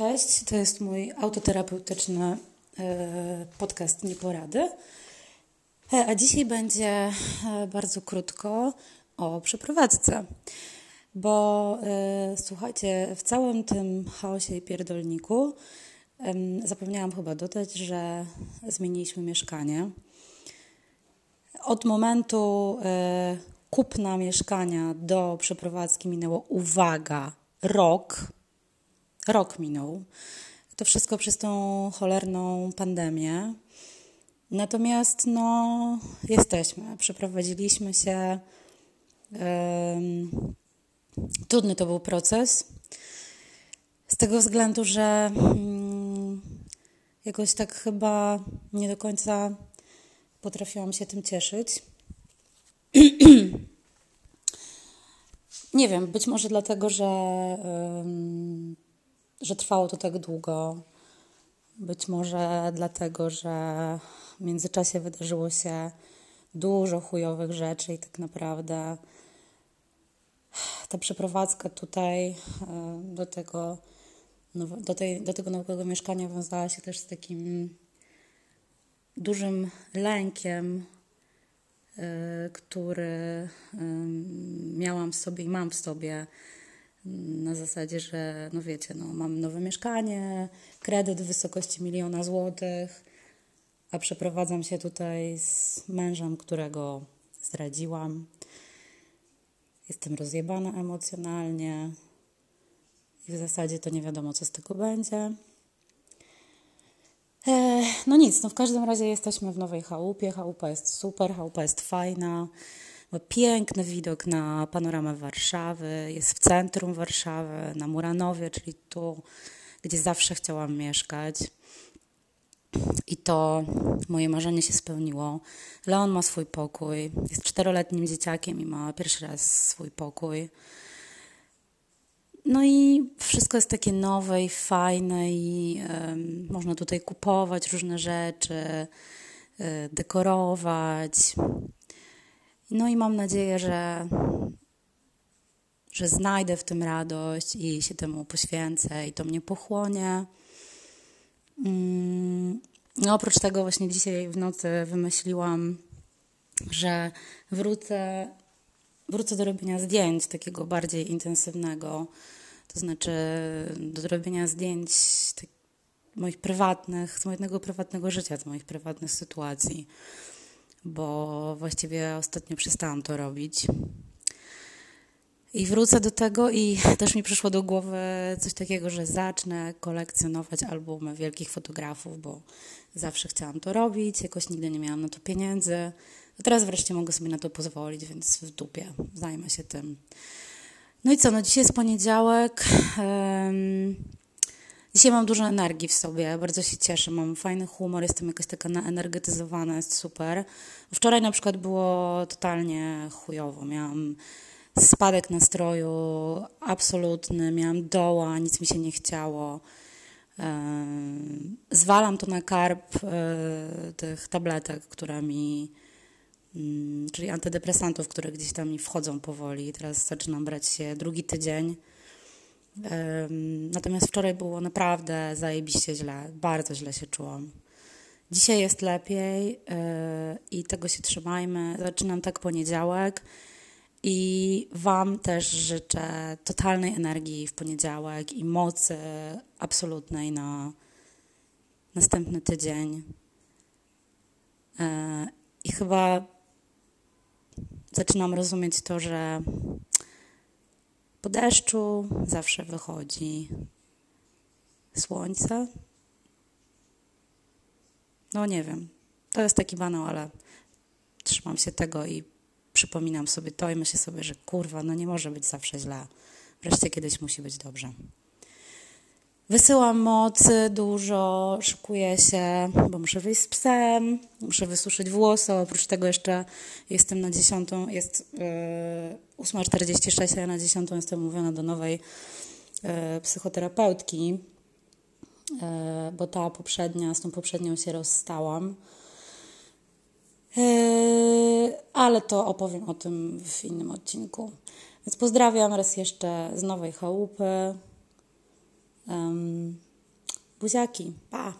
Cześć, to jest mój autoterapeutyczny e, podcast Nieporady. E, a dzisiaj będzie e, bardzo krótko o przeprowadzce. Bo słuchajcie, w całym tym chaosie i pierdolniku zapomniałam chyba dodać, że zmieniliśmy mieszkanie. Od momentu kupna mieszkania do przeprowadzki minęło, uwaga, rok Rok minął. To wszystko przez tą cholerną pandemię. Natomiast no, jesteśmy. Przeprowadziliśmy się. Trudny to był proces. Z tego względu, że um, jakoś tak chyba nie do końca potrafiłam się tym cieszyć. nie wiem, być może dlatego, że że trwało to tak długo. Być może dlatego, że w międzyczasie wydarzyło się dużo chujowych rzeczy i tak naprawdę ta przeprowadzka tutaj e, do tego, do, tej, do tego nowego mieszkania wiązała się też z takim dużym lękiem, e, który miałam w sobie i mam w sobie na zasadzie, że no wiecie, no, mam nowe mieszkanie, kredyt w wysokości miliona złotych, a przeprowadzam się tutaj z mężem, którego zdradziłam. Jestem rozjebana emocjonalnie i w zasadzie to nie wiadomo, co z tego będzie. No nic, no w każdym razie jesteśmy w nowej chałupie. Chałupa jest super, chałupa jest fajna. Ma piękny widok na panoramę Warszawy, jest w centrum Warszawy, na Muranowie, czyli tu, gdzie zawsze chciałam mieszkać. I to moje marzenie się spełniło. Leon ma swój pokój, jest czteroletnim dzieciakiem i ma pierwszy raz swój pokój. No i wszystko jest takie nowe i fajne, i um, można tutaj kupować różne rzeczy, y, dekorować. No i mam nadzieję, że, że znajdę w tym radość i się temu poświęcę i to mnie pochłonie. Mm, no oprócz tego właśnie dzisiaj w nocy wymyśliłam, że wrócę, wrócę do robienia zdjęć takiego bardziej intensywnego, to znaczy do robienia zdjęć tak, moich prywatnych, z mojego prywatnego życia, z moich prywatnych sytuacji bo właściwie ostatnio przestałam to robić. I wrócę do tego i też mi przyszło do głowy coś takiego, że zacznę kolekcjonować albumy wielkich fotografów, bo zawsze chciałam to robić, jakoś nigdy nie miałam na to pieniędzy. A teraz wreszcie mogę sobie na to pozwolić, więc w dupie zajmę się tym. No i co, no dzisiaj jest poniedziałek. Um, Dzisiaj mam dużo energii w sobie, bardzo się cieszę, mam fajny humor, jestem jakaś taka naenergetyzowana, jest super. Wczoraj na przykład było totalnie chujowo, miałam spadek nastroju absolutny, miałam doła, nic mi się nie chciało. Zwalam to na karb e, tych tabletek, które mi, mm, czyli antydepresantów, które gdzieś tam mi wchodzą powoli. Teraz zaczynam brać się drugi tydzień. Natomiast wczoraj było naprawdę zajebiście źle, bardzo źle się czułam. Dzisiaj jest lepiej e, i tego się trzymajmy. Zaczynam tak poniedziałek i Wam też życzę totalnej energii w poniedziałek i mocy absolutnej na następny tydzień. E, I chyba zaczynam rozumieć to, że po deszczu zawsze wychodzi słońce. No nie wiem. To jest taki banał, ale trzymam się tego i przypominam sobie to i myślę sobie, że kurwa, no nie może być zawsze źle. Wreszcie kiedyś musi być dobrze. Wysyłam mocy dużo, szykuję się, bo muszę wyjść z psem, muszę wysuszyć włosy. Oprócz tego jeszcze jestem na dziesiątą, jest yy, 8.46, a ja na dziesiątą jestem umówiona do nowej yy, psychoterapeutki, yy, bo ta poprzednia, z tą poprzednią się rozstałam. Yy, ale to opowiem o tym w innym odcinku. Więc pozdrawiam raz jeszcze z nowej chałupy. 嗯，不下去吧。